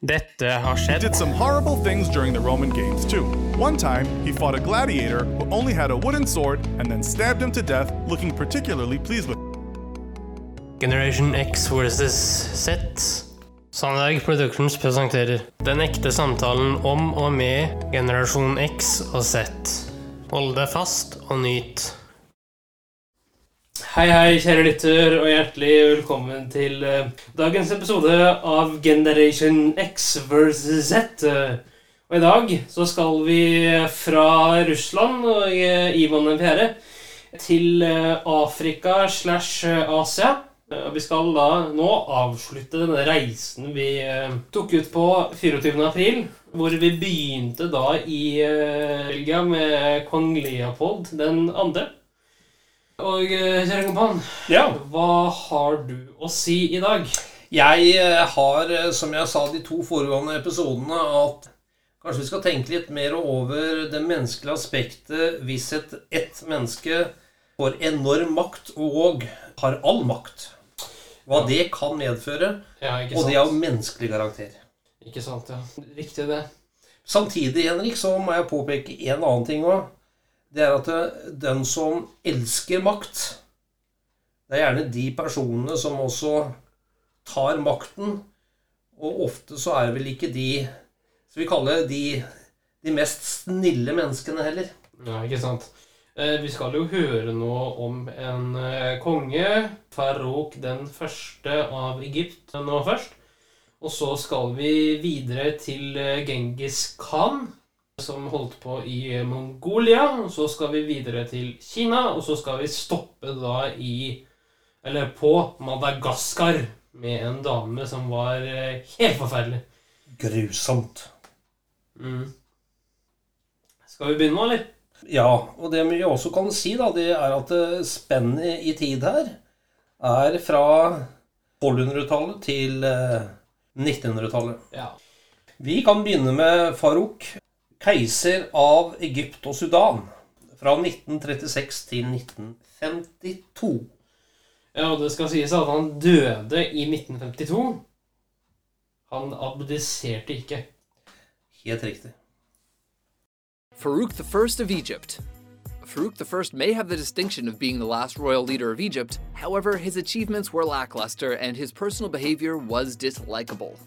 Dette har He skjedd. did some horrible things during the Roman games, too. One time, he fought a gladiator who only had a wooden sword and then stabbed him to death, looking particularly pleased with Generation X versus Z. Sandberg Productions presenterer Den ekte samtalen om og med generasjon X og Z. Hold deg fast og nyt. Hei, hei, kjære lytter, og hjertelig velkommen til uh, dagens episode av Generation X versus Z. Uh, og i dag så skal vi fra Russland og uh, Ivan den fjerde til eh, Afrika slash Asia. Og vi skal da nå avslutte denne reisen vi tok ut på 24. april. Hvor vi begynte da i Belgia med kong Leopold den andre. Og eh, kjære kompan, Ja. hva har du å si i dag? Jeg eh, har, eh, som jeg sa de to foregående episodene, at kanskje vi skal tenke litt mer over det menneskelige aspektet hvis et ett menneske får enorm makt og har all makt. Hva det kan medføre, Ja, og det av menneskelig karakter. Ikke sant, ja. Riktig det. Samtidig, Henrik, så må jeg påpeke en annen ting òg. Det er at det- den som elsker makt Det er gjerne de personene som også tar makten. Og ofte så er vel ikke de Skal vi kalle det de, de mest snille menneskene heller. Ja, ikke sant. Eh, vi skal jo høre nå om en eh, konge, Farouk den første av Egypt nå først. Og så skal vi videre til eh, Genghis Khan, som holdt på i Mongolia. Og så skal vi videre til Kina, og så skal vi stoppe da i Eller på Madagaskar med en dame som var eh, helt forferdelig. Grusomt. Mm. Skal vi begynne nå, eller? Ja, og det vi også kan si, da, det er at eh, spennet i tid her er fra 1200-tallet til eh, 1900-tallet. Ja. Vi kan begynne med Farouk, keiser av Egypt og Sudan. Fra 1936 til 1952. Ja, og det skal sies at han døde i 1952. Han abdiserte ikke. Helt riktig. Farouk I of Egypt. Farouk I may have the distinction of being the last royal leader of Egypt, however, his achievements were lackluster and his personal behavior was dislikable.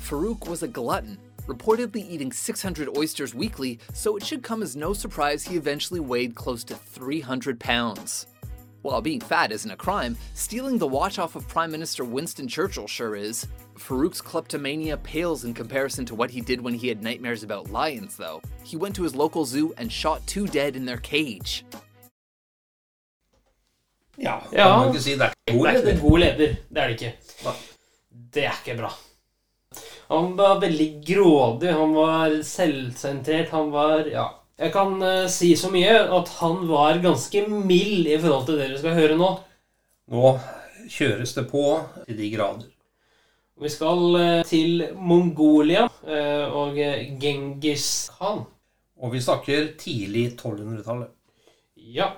Farouk was a glutton, reportedly eating 600 oysters weekly, so it should come as no surprise he eventually weighed close to 300 pounds. While being fat isn't a crime, stealing the watch off of Prime Minister Winston Churchill sure is. Farouk's kleptomania pales in comparison to what he did when he had nightmares about lions, though. He went to his local zoo and shot two dead in their cage. Ja, Ja. kan man ikke si. Det er ikke Det god er ikke en god leder. Det er det ikke. Det er ikke bra. Han var veldig grådig, han var selvsentrert, han var Ja. Jeg kan eh, si så mye at han var ganske mild i forhold til det dere skal høre nå. Nå kjøres det på til de grader. Vi skal eh, til Mongolia eh, og eh, Genghis Khan. Og vi snakker tidlig 1200-tallet. Ja.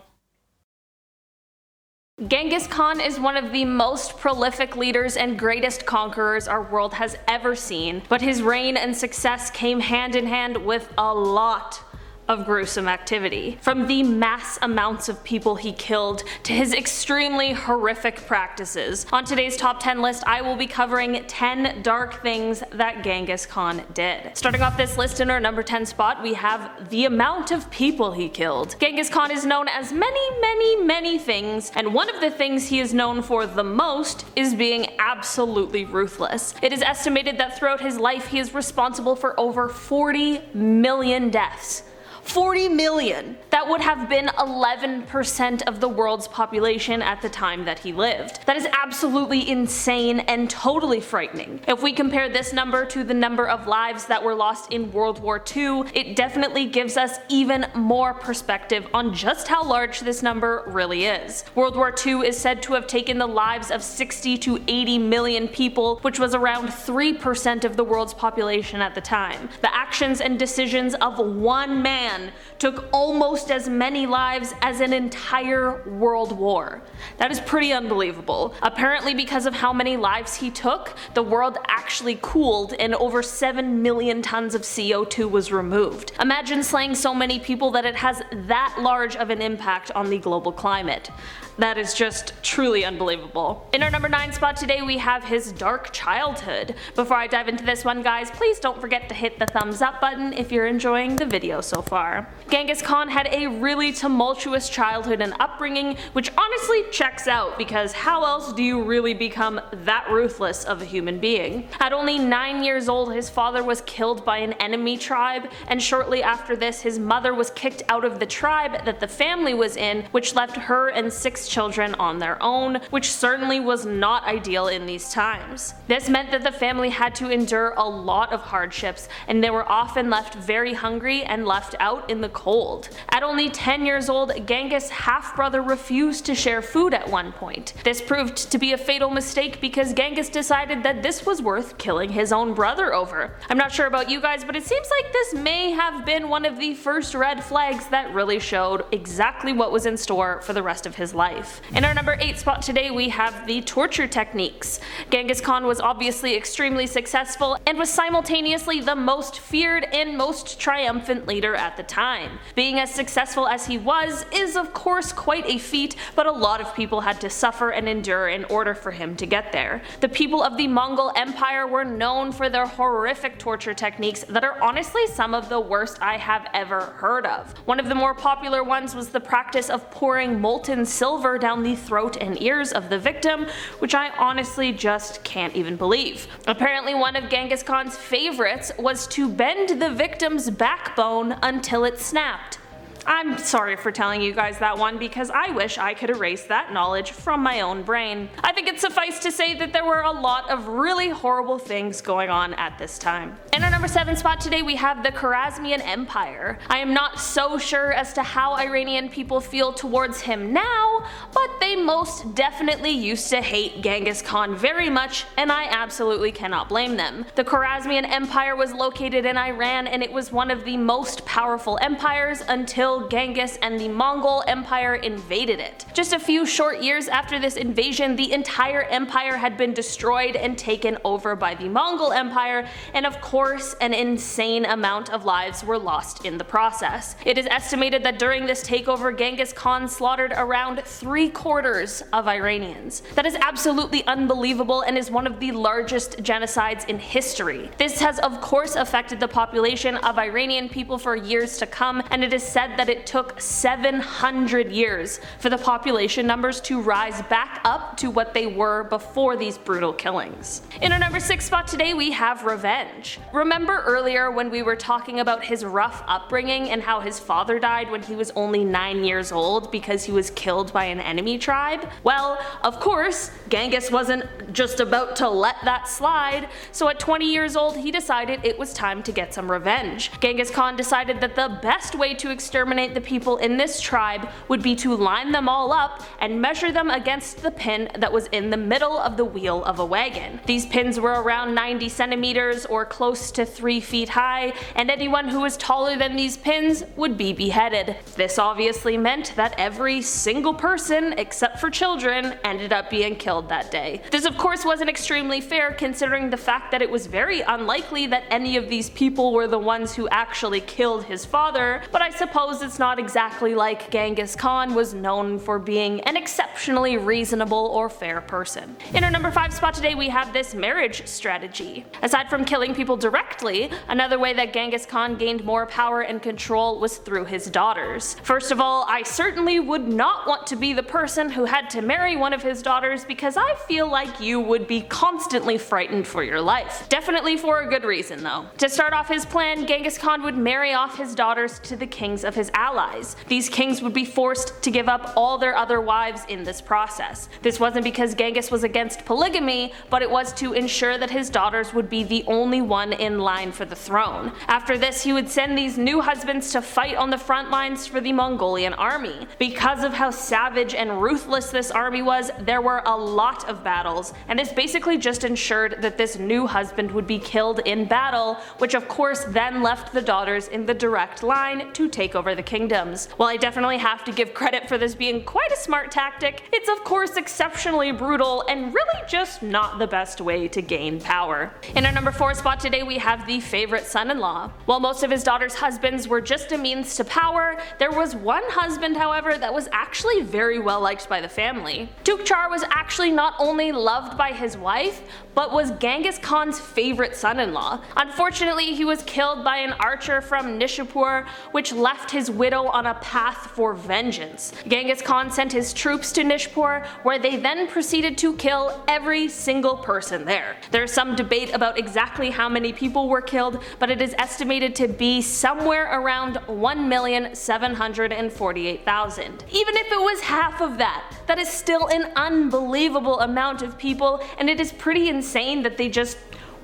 Genghis Khan is one of the most prolific leaders and greatest conquerors our world has ever seen, but his reign and success came hand in hand with a lot of gruesome activity. From the mass amounts of people he killed to his extremely horrific practices. On today's top 10 list, I will be covering 10 dark things that Genghis Khan did. Starting off this list in our number 10 spot, we have the amount of people he killed. Genghis Khan is known as many, many, many things, and one of the things he is known for the most is being absolutely ruthless. It is estimated that throughout his life, he is responsible for over 40 million deaths. 40 million. That would have been 11% of the world's population at the time that he lived. That is absolutely insane and totally frightening. If we compare this number to the number of lives that were lost in World War II, it definitely gives us even more perspective on just how large this number really is. World War II is said to have taken the lives of 60 to 80 million people, which was around 3% of the world's population at the time. The actions and decisions of one man took almost as many lives as an entire world war. That is pretty unbelievable. Apparently, because of how many lives he took, the world actually cooled and over 7 million tons of CO2 was removed. Imagine slaying so many people that it has that large of an impact on the global climate. That is just truly unbelievable. In our number 9 spot today, we have his dark childhood. Before I dive into this one, guys, please don't forget to hit the thumbs up button if you're enjoying the video so far. Genghis Khan had a really tumultuous childhood and upbringing, which honestly checks out because how else do you really become that ruthless of a human being? At only 9 years old, his father was killed by an enemy tribe, and shortly after this, his mother was kicked out of the tribe that the family was in, which left her and six children on their own, which certainly was not ideal in these times. This meant that the family had to endure a lot of hardships, and they were often left very hungry and left out in the cold. At only 10 years old, Genghis' half brother refused to share food at one point. This proved to be a fatal mistake because Genghis decided that this was worth killing his own brother over. I'm not sure about you guys, but it seems like this may have been one of the first red flags that really showed exactly what was in store for the rest of his life life. In our number 8 spot today we have the torture techniques. Genghis Khan was obviously extremely successful and was simultaneously the most feared and most triumphant leader at the time. Being as successful as he was is of course quite a feat, but a lot of people had to suffer and endure in order for him to get there. The people of the Mongol Empire were known for their horrific torture techniques that are honestly some of the worst I have ever heard of. One of the more popular ones was the practice of pouring molten silver silver down the throat and ears of the victim, which I honestly just can't even believe. Apparently one of Genghis Khan's favorites was to bend the victim's backbone until it snapped. I'm sorry for telling you guys that one because I wish I could erase that knowledge from my own brain. I think it suffice to say that there were a lot of really horrible things going on at this time. In our number 7 spot today we have the Khwarezmian Empire. I am not so sure as to how Iranian people feel towards him now, but they most definitely used to hate Genghis Khan very much and I absolutely cannot blame them. The Khwarezmian Empire was located in Iran and it was one of the most powerful empires until until Genghis and the Mongol Empire invaded it. Just a few short years after this invasion, the entire empire had been destroyed and taken over by the Mongol Empire, and of course, an insane amount of lives were lost in the process. It is estimated that during this takeover, Genghis Khan slaughtered around three quarters of Iranians. That is absolutely unbelievable and is one of the largest genocides in history. This has of course affected the population of Iranian people for years to come, and it is said that that it took 700 years for the population numbers to rise back up to what they were before these brutal killings. In our number 6 spot today we have revenge. Remember earlier when we were talking about his rough upbringing and how his father died when he was only 9 years old because he was killed by an enemy tribe? Well, of course, Genghis wasn't just about to let that slide, so at 20 years old he decided it was time to get some revenge. Genghis Khan decided that the best way to exterminate exterminate the people in this tribe would be to line them all up and measure them against the pin that was in the middle of the wheel of a wagon. These pins were around 90 centimeters or close to 3 feet high, and anyone who was taller than these pins would be beheaded. This obviously meant that every single person, except for children, ended up being killed that day. This of course wasn't extremely fair considering the fact that it was very unlikely that any of these people were the ones who actually killed his father, but I suppose it's not exactly like Genghis Khan was known for being an exceptionally reasonable or fair person. In our number 5 spot today we have this marriage strategy. Aside from killing people directly, another way that Genghis Khan gained more power and control was through his daughters. First of all, I certainly would not want to be the person who had to marry one of his daughters because I feel like you would be constantly frightened for your life. Definitely for a good reason though. To start off his plan, Genghis Khan would marry off his daughters to the kings of his allies. These kings would be forced to give up all their other wives in this process. This wasn't because Genghis was against polygamy, but it was to ensure that his daughters would be the only one in line for the throne. After this, he would send these new husbands to fight on the front lines for the Mongolian army. Because of how savage and ruthless this army was, there were a lot of battles, and this basically just ensured that this new husband would be killed in battle, which of course then left the daughters in the direct line to take over the kingdoms. While I definitely have to give credit for this being quite a smart tactic, it's of course exceptionally brutal and really just not the best way to gain power. In our number 4 spot today we have the favorite son-in-law. While most of his daughter's husbands were just a means to power, there was one husband however that was actually very well liked by the family. Tukchar was actually not only loved by his wife, but was Genghis Khan's favorite son-in-law. Unfortunately, he was killed by an archer from Nishapur, which left his widow on a path for vengeance. Genghis Khan sent his troops to Nishapur, where they then proceeded to kill every single person there. There is some debate about exactly how many people were killed, but it is estimated to be somewhere around 1,748,000. Even if it was half of that, that is still an unbelievable amount of people, and it is pretty insane that they just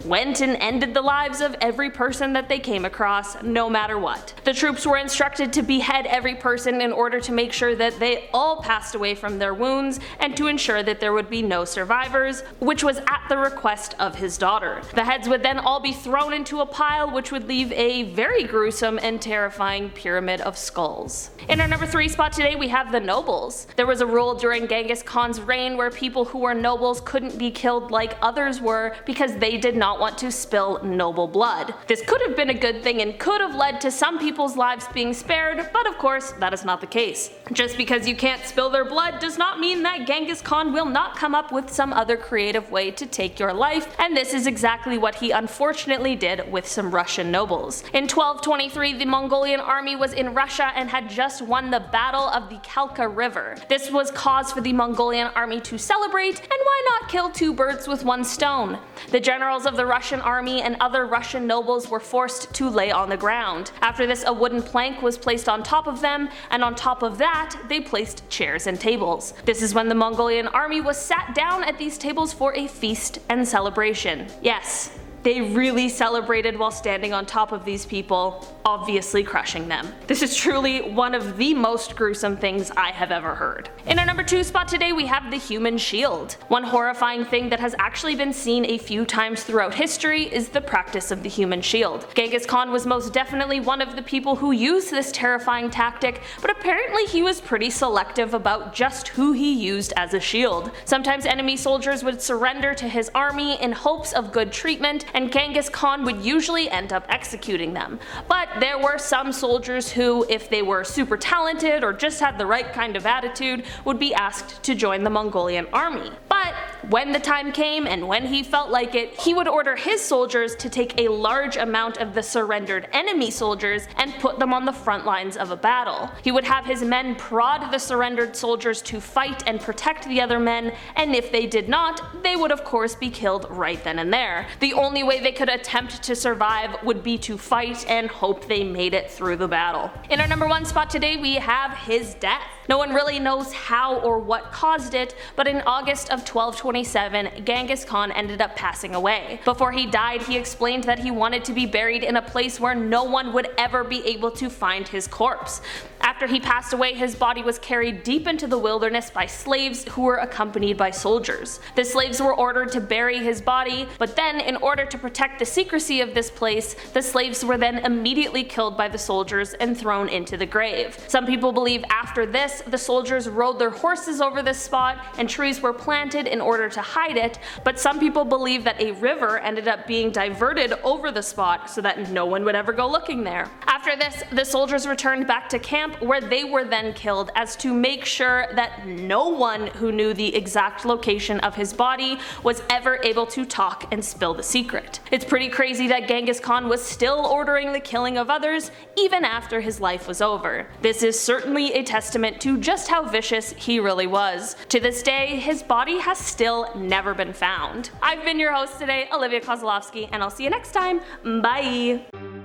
went and ended the lives of every person that they came across, no matter what. The troops were instructed to behead every person in order to make sure that they all passed away from their wounds and to ensure that there would be no survivors, which was at the request of his daughter. The heads would then all be thrown into a pile, which would leave a very gruesome and terrifying pyramid of skulls. In our number 3 spot today, we have the nobles. There was a rule during Genghis Khan's reign where people who were nobles couldn't be killed like others were because they did not not want to spill noble blood. This could have been a good thing and could have led to some people's lives being spared, but of course that is not the case. Just because you can't spill their blood does not mean that Genghis Khan will not come up with some other creative way to take your life, and this is exactly what he unfortunately did with some Russian nobles. In 1223 the Mongolian army was in Russia and had just won the Battle of the Kalka River. This was cause for the Mongolian army to celebrate, and why not kill two birds with one stone? The generals of the Russian army and other Russian nobles were forced to lay on the ground. After this a wooden plank was placed on top of them, and on top of that they placed chairs and tables. This is when the Mongolian army was sat down at these tables for a feast and celebration. Yes, they really celebrated while standing on top of these people, obviously crushing them. This is truly one of the most gruesome things I have ever heard. In our number 2 spot today we have the human shield. One horrifying thing that has actually been seen a few times throughout history is the practice of the human shield. Genghis Khan was most definitely one of the people who used this terrifying tactic, but apparently he was pretty selective about just who he used as a shield. Sometimes enemy soldiers would surrender to his army in hopes of good treatment, and Genghis Khan would usually end up executing them. But there were some soldiers who, if they were super talented or just had the right kind of attitude, would be asked to join the Mongolian army. But when the time came and when he felt like it, he would order his soldiers to take a large amount of the surrendered enemy soldiers and put them on the front lines of a battle. He would have his men prod the surrendered soldiers to fight and protect the other men, and if they did not, they would of course be killed right then and there. The only way they could attempt to survive would be to fight and hope they made it through the battle. In our number one spot today we have his death. No one really knows how or what caused it, but in August of 1227, Genghis Khan ended up passing away. Before he died, he explained that he wanted to be buried in a place where no one would ever be able to find his corpse. After he passed away, his body was carried deep into the wilderness by slaves who were accompanied by soldiers. The slaves were ordered to bury his body, but then, in order to protect the secrecy of this place, the slaves were then immediately killed by the soldiers and thrown into the grave. Some people believe after this, the soldiers rode their horses over this spot and trees were planted in order to hide it, but some people believe that a river ended up being diverted over the spot so that no one would ever go looking there. After this, the soldiers returned back to camp where they were then killed as to make sure that no one who knew the exact location of his body was ever able to talk and spill the secret. It's pretty crazy that Genghis Khan was still ordering the killing of others even after his life was over. This is certainly a testament to just how vicious he really was. To this day, his body has still never been found. I've been your host today, Olivia Kozlovsky, and I'll see you next time. Bye!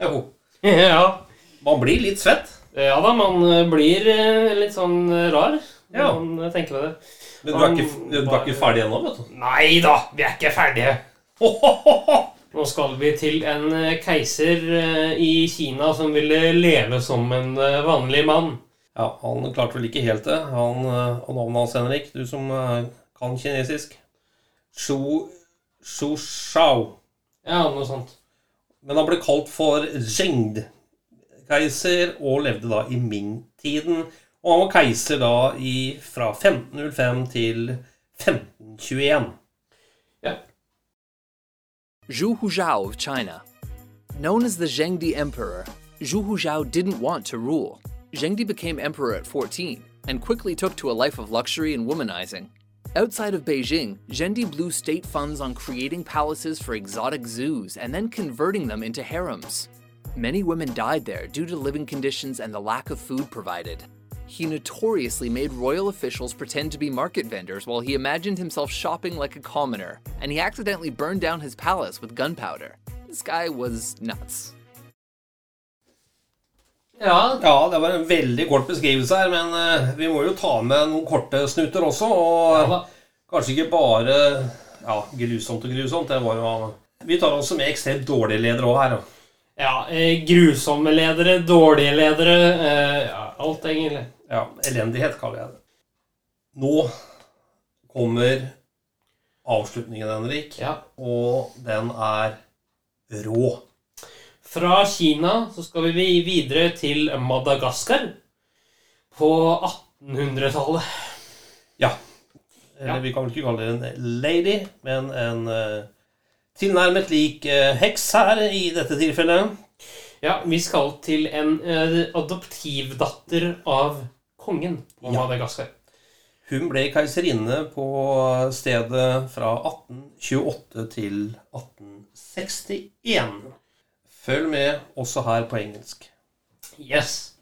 ja. Man blir litt svett. ja da, man eh, blir eh, litt sånn eh, rar når Ja. man tenker på det. Men du er ikke, du er ikke ferdig ennå, vet du. Nei da, vi er ikke ferdige. Nå skal vi til en keiser i Kina som ville leve som en vanlig mann. Ja, Han klarte vel ikke helt det. Han, og navnet hans, Henrik, du som kan kinesisk. Shu, Shu Shao. Ja, noe sånt. Men han ble kalt for Zhengd-keiser og levde da i Ming-tiden. Og han var keiser da i, fra 1505 til 1521. Ja. Zhu Huzhao of China. Known as the Zhengdi Emperor, Zhu Huzhao didn't want to rule. Zhengdi became emperor at 14 and quickly took to a life of luxury and womanizing. Outside of Beijing, Zhendi blew state funds on creating palaces for exotic zoos and then converting them into harems. Many women died there due to living conditions and the lack of food provided. He notoriously made royal officials pretend to be market vendors while he imagined himself shopping like a commoner, and he accidentally burned down his palace with gunpowder. This guy was nuts. Ja, Ja, det var en veldig kort beskrivelse her, men eh, vi må jo ta med noen korte snutter også. Og Ja kanskje ikke bare ja, grusomt og grusomt. Det var jo Vi tar også med ekstremt dårlige ledere òg her. ja eh, grusomme ledere, dårlige ledere, eh, ja, alt egentlig. Ja, elendighet kaller jeg det. Nå kommer avslutningen, Henrik, Ja. og den er rå. Fra Kina så skal vi videre til Madagaskar på 1800-tallet. Ja. Eller Ja. vi kan vel ikke kalle det en lady, men en uh, tilnærmet lik uh, heks her i dette tilfellet. Ja, vi skal til en uh, adoptivdatter av kongen på Ja. Madagaskar. Hun ble keiserinne på stedet fra 1828 til 1861. Følg med også her på engelsk. Yes.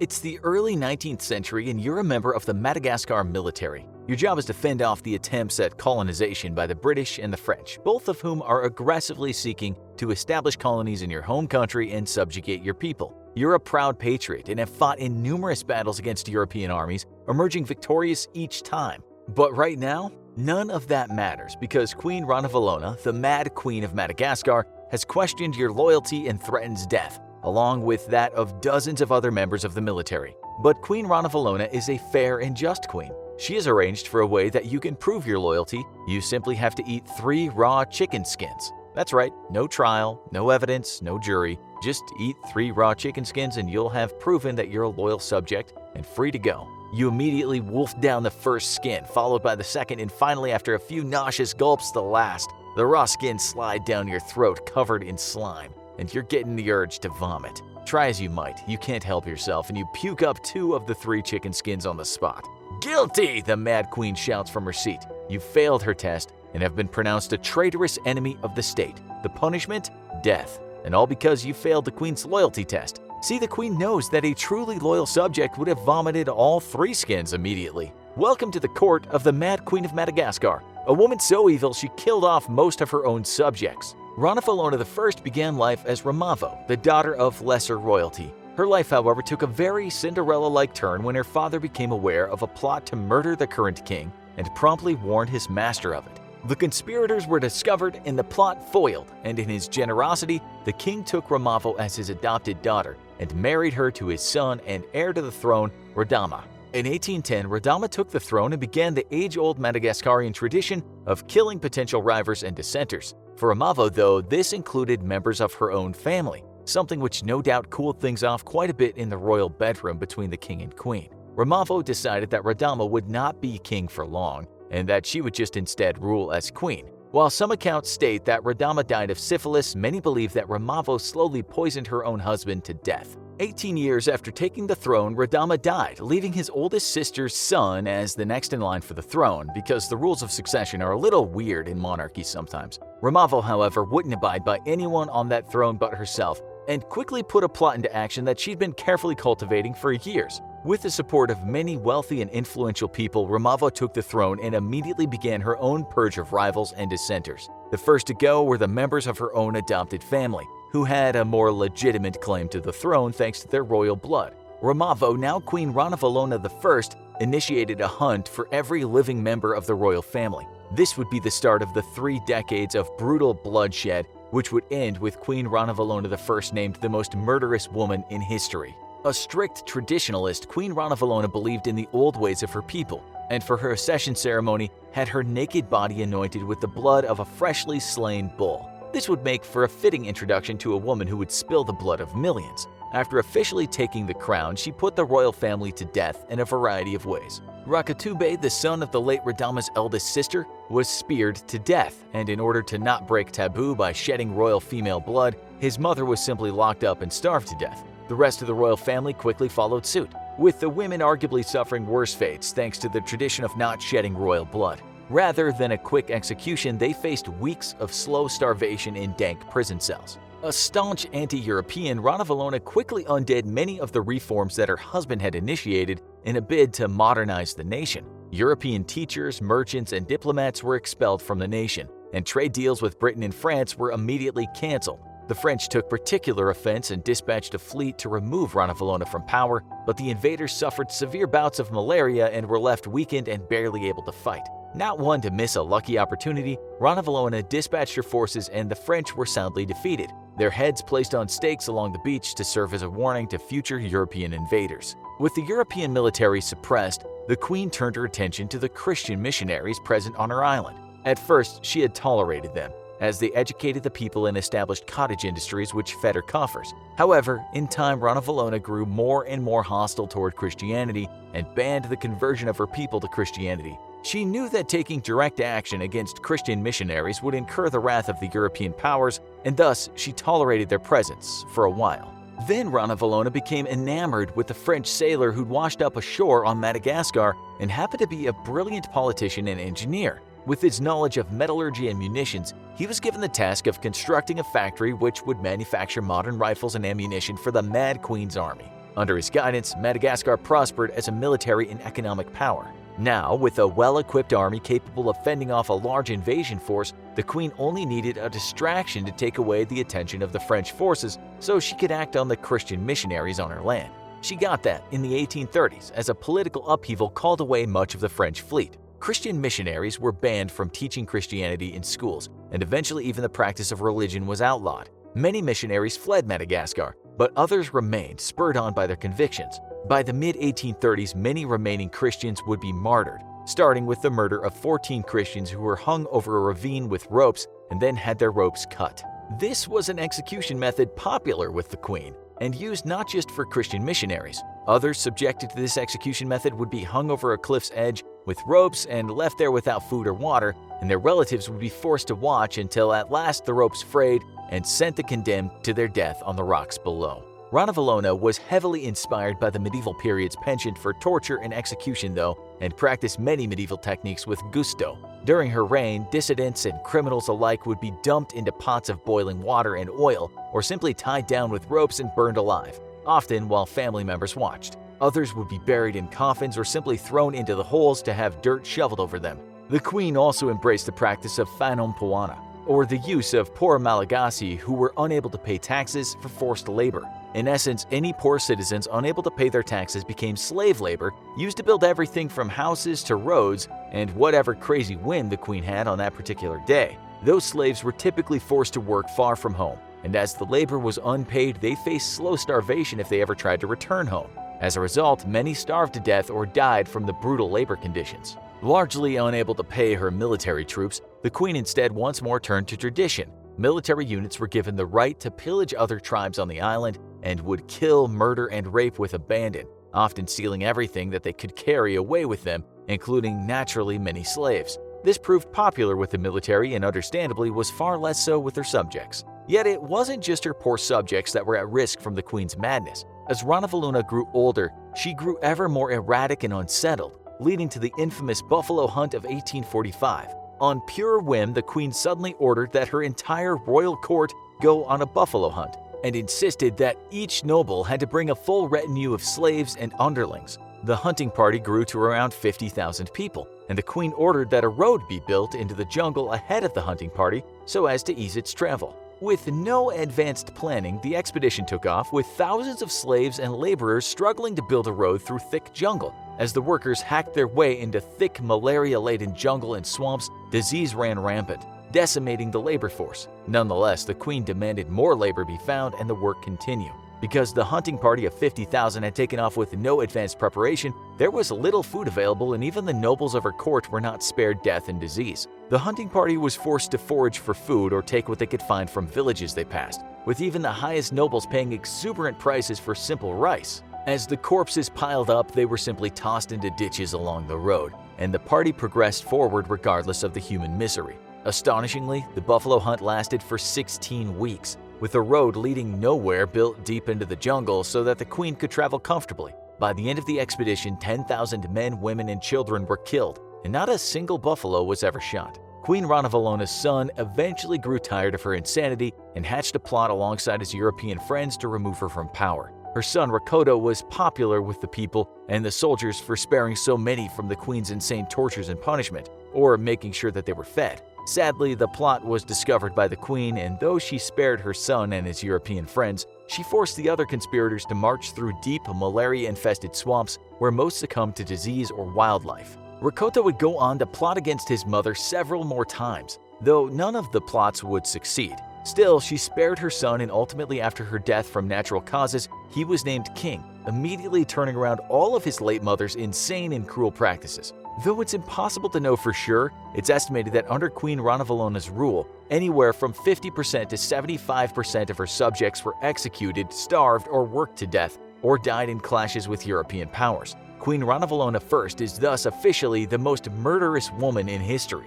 It's the early 19th century, and you're a member of the Madagascar military. Your job is to fend off the attempts at colonization by the British and the French, both of whom are aggressively seeking to establish colonies in your home country and subjugate your people. You're a proud patriot and have fought in numerous battles against European armies, emerging victorious each time. But right now, none of that matters because Queen Ranavalona, the Mad Queen of Madagascar, has questioned your loyalty and threatens death, along with that of dozens of other members of the military. But Queen Ranavalona is a fair and just queen. She has arranged for a way that you can prove your loyalty. You simply have to eat three raw chicken skins. That's right, no trial, no evidence, no jury. Just eat three raw chicken skins and you'll have proven that you're a loyal subject and free to go. You immediately wolf down the first skin, followed by the second, and finally, after a few nauseous gulps, the last. The raw skins slide down your throat covered in slime, and you're getting the urge to vomit. Try as you might, you can't help yourself, and you puke up two of the three chicken skins on the spot. Guilty! The Mad Queen shouts from her seat. You failed her test and have been pronounced a traitorous enemy of the state. The punishment? Death. And all because you failed the Queen's loyalty test. See, the Queen knows that a truly loyal subject would have vomited all three skins immediately. Welcome to the court of the Mad Queen of Madagascar, a woman so evil she killed off most of her own subjects. Ranavalona I began life as Ramavo, the daughter of lesser royalty. Her life, however, took a very Cinderella like turn when her father became aware of a plot to murder the current king and promptly warned his master of it. The conspirators were discovered and the plot foiled, and in his generosity, the king took Ramavo as his adopted daughter and married her to his son and heir to the throne, Radama. In 1810, Radama took the throne and began the age old Madagascarian tradition of killing potential rivals and dissenters. For Ramavo, though, this included members of her own family, something which no doubt cooled things off quite a bit in the royal bedroom between the king and queen. Ramavo decided that Radama would not be king for long, and that she would just instead rule as queen. While some accounts state that Radama died of syphilis, many believe that Ramavo slowly poisoned her own husband to death. 18 years after taking the throne, Radama died, leaving his oldest sister's son as the next in line for the throne because the rules of succession are a little weird in monarchies sometimes. Ramavo, however, wouldn't abide by anyone on that throne but herself and quickly put a plot into action that she'd been carefully cultivating for years. With the support of many wealthy and influential people, Ramavo took the throne and immediately began her own purge of rivals and dissenters. The first to go were the members of her own adopted family, who had a more legitimate claim to the throne thanks to their royal blood. Ramavo, now Queen Ranavalona I, initiated a hunt for every living member of the royal family. This would be the start of the three decades of brutal bloodshed, which would end with Queen Ranavalona I named the most murderous woman in history. A strict traditionalist, Queen Ranavalona believed in the old ways of her people, and for her accession ceremony had her naked body anointed with the blood of a freshly slain bull. This would make for a fitting introduction to a woman who would spill the blood of millions. After officially taking the crown, she put the royal family to death in a variety of ways. Rakotobe, the son of the late Radama's eldest sister, was speared to death, and in order to not break taboo by shedding royal female blood, his mother was simply locked up and starved to death. The rest of the royal family quickly followed suit, with the women arguably suffering worse fates thanks to the tradition of not shedding royal blood. Rather than a quick execution, they faced weeks of slow starvation in dank prison cells. A staunch anti-European, Ranavalona quickly undid many of the reforms that her husband had initiated in a bid to modernize the nation. European teachers, merchants, and diplomats were expelled from the nation, and trade deals with Britain and France were immediately cancelled. The French took particular offense and dispatched a fleet to remove Ranavalona from power, but the invaders suffered severe bouts of malaria and were left weakened and barely able to fight. Not one to miss a lucky opportunity, Ranavalona dispatched her forces and the French were soundly defeated, their heads placed on stakes along the beach to serve as a warning to future European invaders. With the European military suppressed, the Queen turned her attention to the Christian missionaries present on her island. At first, she had tolerated them, as they educated the people and established cottage industries which fed her coffers. However, in time Ranavalona grew more and more hostile toward Christianity and banned the conversion of her people to Christianity. She knew that taking direct action against Christian missionaries would incur the wrath of the European powers, and thus she tolerated their presence for a while. Then Rana Ranavalona became enamored with a French sailor who'd washed up ashore on Madagascar and happened to be a brilliant politician and engineer. With his knowledge of metallurgy and munitions, he was given the task of constructing a factory which would manufacture modern rifles and ammunition for the Mad Queen's army. Under his guidance, Madagascar prospered as a military and economic power. Now, with a well-equipped army capable of fending off a large invasion force, the Queen only needed a distraction to take away the attention of the French forces so she could act on the Christian missionaries on her land. She got that in the 1830s as a political upheaval called away much of the French fleet. Christian missionaries were banned from teaching Christianity in schools, and eventually even the practice of religion was outlawed. Many missionaries fled Madagascar, but others remained, spurred on by their convictions. By the mid-1830s, many remaining Christians would be martyred, starting with the murder of 14 Christians who were hung over a ravine with ropes and then had their ropes cut. This was an execution method popular with the Queen, and used not just for Christian missionaries. Others subjected to this execution method would be hung over a cliff's edge with ropes and left there without food or water, and their relatives would be forced to watch until at last the ropes frayed and sent the condemned to their death on the rocks below. Ranavalona was heavily inspired by the medieval period's penchant for torture and execution though, and practiced many medieval techniques with gusto. During her reign, dissidents and criminals alike would be dumped into pots of boiling water and oil, or simply tied down with ropes and burned alive, often while family members watched. Others would be buried in coffins or simply thrown into the holes to have dirt shoveled over them. The queen also embraced the practice of fanompoana, or the use of poor Malagasy who were unable to pay taxes for forced labor. In essence, any poor citizens unable to pay their taxes became slave labor used to build everything from houses to roads and whatever crazy whim the queen had on that particular day. Those slaves were typically forced to work far from home, and as the labor was unpaid, they faced slow starvation if they ever tried to return home. As a result, many starved to death or died from the brutal labor conditions. Largely unable to pay her military troops, the queen instead once more turned to tradition. Military units were given the right to pillage other tribes on the island and would kill, murder, and rape with abandon, often stealing everything that they could carry away with them, including naturally many slaves. This proved popular with the military and understandably was far less so with their subjects. Yet it wasn't just her poor subjects that were at risk from the queen's madness. As Ranavalona grew older, she grew ever more erratic and unsettled, leading to the infamous Buffalo Hunt of 1845. On pure whim, the queen suddenly ordered that her entire royal court go on a buffalo hunt and insisted that each noble had to bring a full retinue of slaves and underlings. The hunting party grew to around 50,000 people, and the queen ordered that a road be built into the jungle ahead of the hunting party so as to ease its travel. With no advanced planning, the expedition took off with thousands of slaves and laborers struggling to build a road through thick jungle. As the workers hacked their way into thick, malaria laden jungle and swamps, disease ran rampant, decimating the labor force. Nonetheless, the Queen demanded more labor be found and the work continue. Because the hunting party of 50,000 had taken off with no advanced preparation, there was little food available and even the nobles of her court were not spared death and disease. The hunting party was forced to forage for food or take what they could find from villages they passed, with even the highest nobles paying exuberant prices for simple rice. As the corpses piled up, they were simply tossed into ditches along the road, and the party progressed forward regardless of the human misery. Astonishingly, the buffalo hunt lasted for 16 weeks, with a road leading nowhere built deep into the jungle so that the queen could travel comfortably. By the end of the expedition, 10,000 men, women, and children were killed, and not a single buffalo was ever shot. Queen Ranavalona's son eventually grew tired of her insanity and hatched a plot alongside his European friends to remove her from power. Her son Rakoto was popular with the people and the soldiers for sparing so many from the queen's insane tortures and punishment, or making sure that they were fed. Sadly, the plot was discovered by the queen, and though she spared her son and his European friends, she forced the other conspirators to march through deep, malaria infested swamps where most succumbed to disease or wildlife. Rakoto would go on to plot against his mother several more times, though none of the plots would succeed. Still, she spared her son, and ultimately, after her death from natural causes, he was named king, immediately turning around all of his late mother's insane and cruel practices. Though it's impossible to know for sure, it's estimated that under Queen Ranavalona's rule, anywhere from 50% to 75% of her subjects were executed, starved, or worked to death, or died in clashes with European powers. Queen Ranavalona I is thus officially the most murderous woman in history.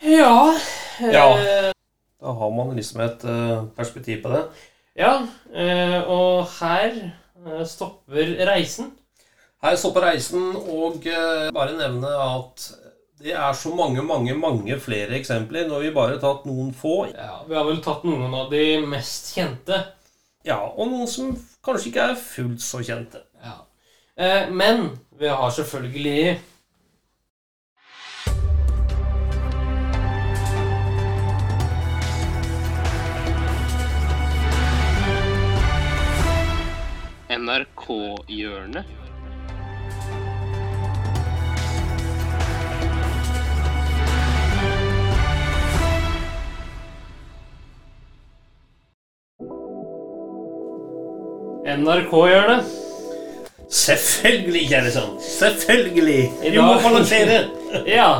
Ja, Ja. eh, Da har man liksom et eh, perspektiv på det. ja eh, og her stopper reisen. Her på reisen, og eh, bare nevne at det er så mange, mange, mange flere eksempler. Nå har vi bare tatt noen få. Ja, Vi har vel tatt noen av de mest kjente. Ja, og noen som kanskje ikke er fullt så kjente. Ja. Eh, men vi har selvfølgelig NRK-hjørnet. NRK-hjørnet. Selvfølgelig, kjære sønn. Selvfølgelig. Vi må balansere. Ja.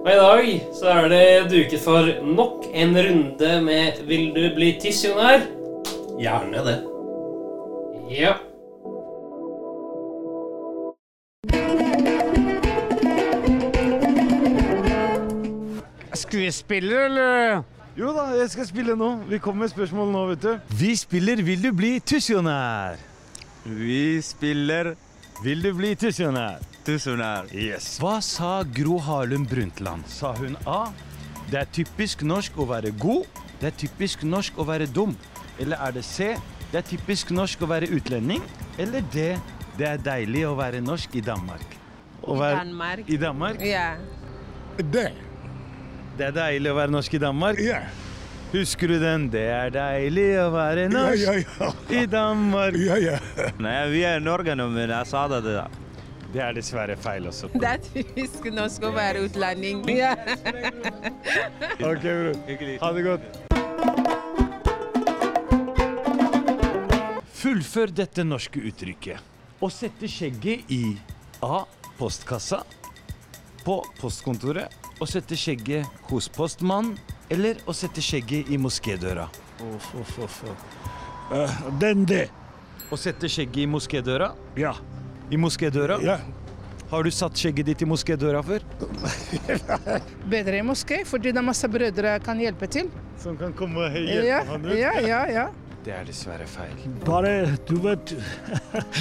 Og i dag så er det duket for nok en runde med Vil du bli tissionær? Gjerne det. Ja. Skuespiller, eller? Jo da, jeg skal spille nå. Vi kommer med spørsmål nå, vet du. Vi spiller Vil du bli tusjonær? Vi spiller Vil du bli tusjonær? tusjonær. Yes. Hva sa Gro Harlem Brundtland? Sa hun A. Det er typisk norsk å være god. Det er typisk norsk å være dum. Eller er det C. Det er typisk norsk å være utlending. Eller D. Det er deilig å være norsk i Danmark. Å være Danmark. I Danmark? Ja. Det. Det er deilig å være norsk i Danmark? Ja. Husker du den? Det er deilig å være norsk i Danmark. Ja, ja. Nei, vi er i Norge nå, men jeg sa det da. Det er dessverre feil også. Det er typisk norsk å være utlending. Ja. Ok, bror. Ha det godt. Fullfør dette norske uttrykket. Å sette skjegget i A. Postkassa. På postkontoret. Å sette skjegget hos postmann. Eller å sette skjegget i moskédøra. Uff, uff, uff. den det. Å sette skjegget i moskédøra? Ja. I moskédøra? Ja. Har du satt skjegget ditt i moskédøra før? Bedre i moské, fordi det er masse brødre kan hjelpe til. Som kan komme og Ja, ja, ja, ja. Det er dessverre feil. Bare, du vet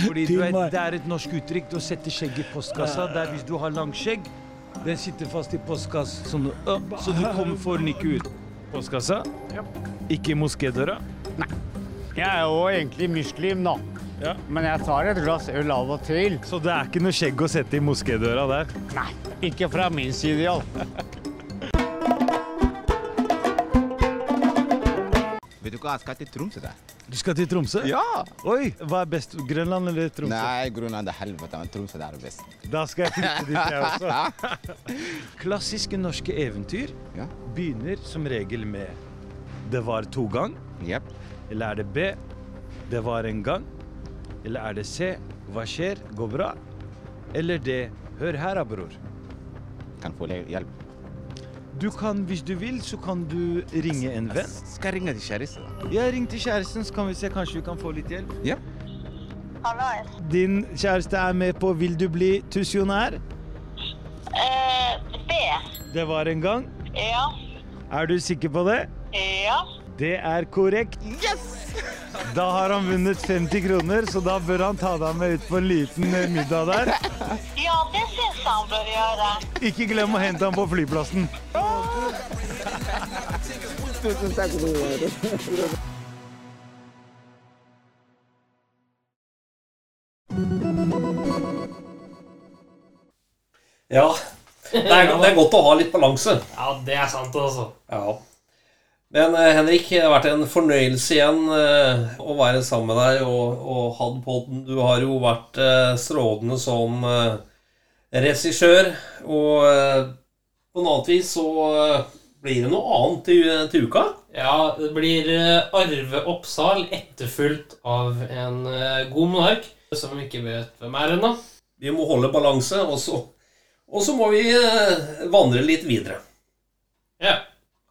Fordi du vet. Det er et norsk uttrykk å sette skjegget i postkassa. Det er hvis du har langt skjegg. Den sitter fast i postkassa, så øh, så du kommer, får den ikke ut. Postkassa? Ikke i Nei. Jeg er jo egentlig muslim, da. Ja. Men jeg tar et glass øl av og til. Så det er ikke noe skjegg å sette i moskédøra der? Nei, ikke fra min side, iallfall. Uka skal jeg til Tromsø. der. Du skal til Tromsø? Ja! Oi, Hva er best, Grønland eller Tromsø? Nei, Grønland er helvete, men Tromsø er best. Da skal jeg flytte dit, jeg også. Klassiske norske eventyr begynner som regel med 'det var to gang'. Eller er det B 'det var en gang'? Eller er det C 'hva skjer, går bra'? Eller D 'hør her da, bror'. Kan få hjelp. Du kan, hvis du vil, så kan du ringe en venn. Skal jeg ringe til kjæresten? Ja, ring til kjæresten, så kan vi se, kanskje vi kan få litt hjelp. Ja. Din kjæreste er med på 'Vil du bli tusjonær'? Det. Det var en gang. Ja. Er du sikker på det? Ja. Det er korrekt. Yes! Da har han vunnet 50 kroner, så da bør han ta deg med ut på en liten eh, middag der. Ja, det syns han bør gjøre. Ikke glem å hente ham på flyplassen. Tusen takk. Ja. Det er, det er godt å ha litt balanse. Ja, det er sant, altså. Ja. Men eh, Henrik, det har vært en fornøyelse igjen eh, å være sammen med deg og, og ha den podden. Du har jo vært eh, strålende som regissør. Og på noe annet vis så blir det noe annet til, til uka. Ja, det blir Arve Oppsal etterfulgt av en god monark som vi ikke vet hvem er ennå. Vi må holde balanse, og så, må vi vandre litt videre. Ja.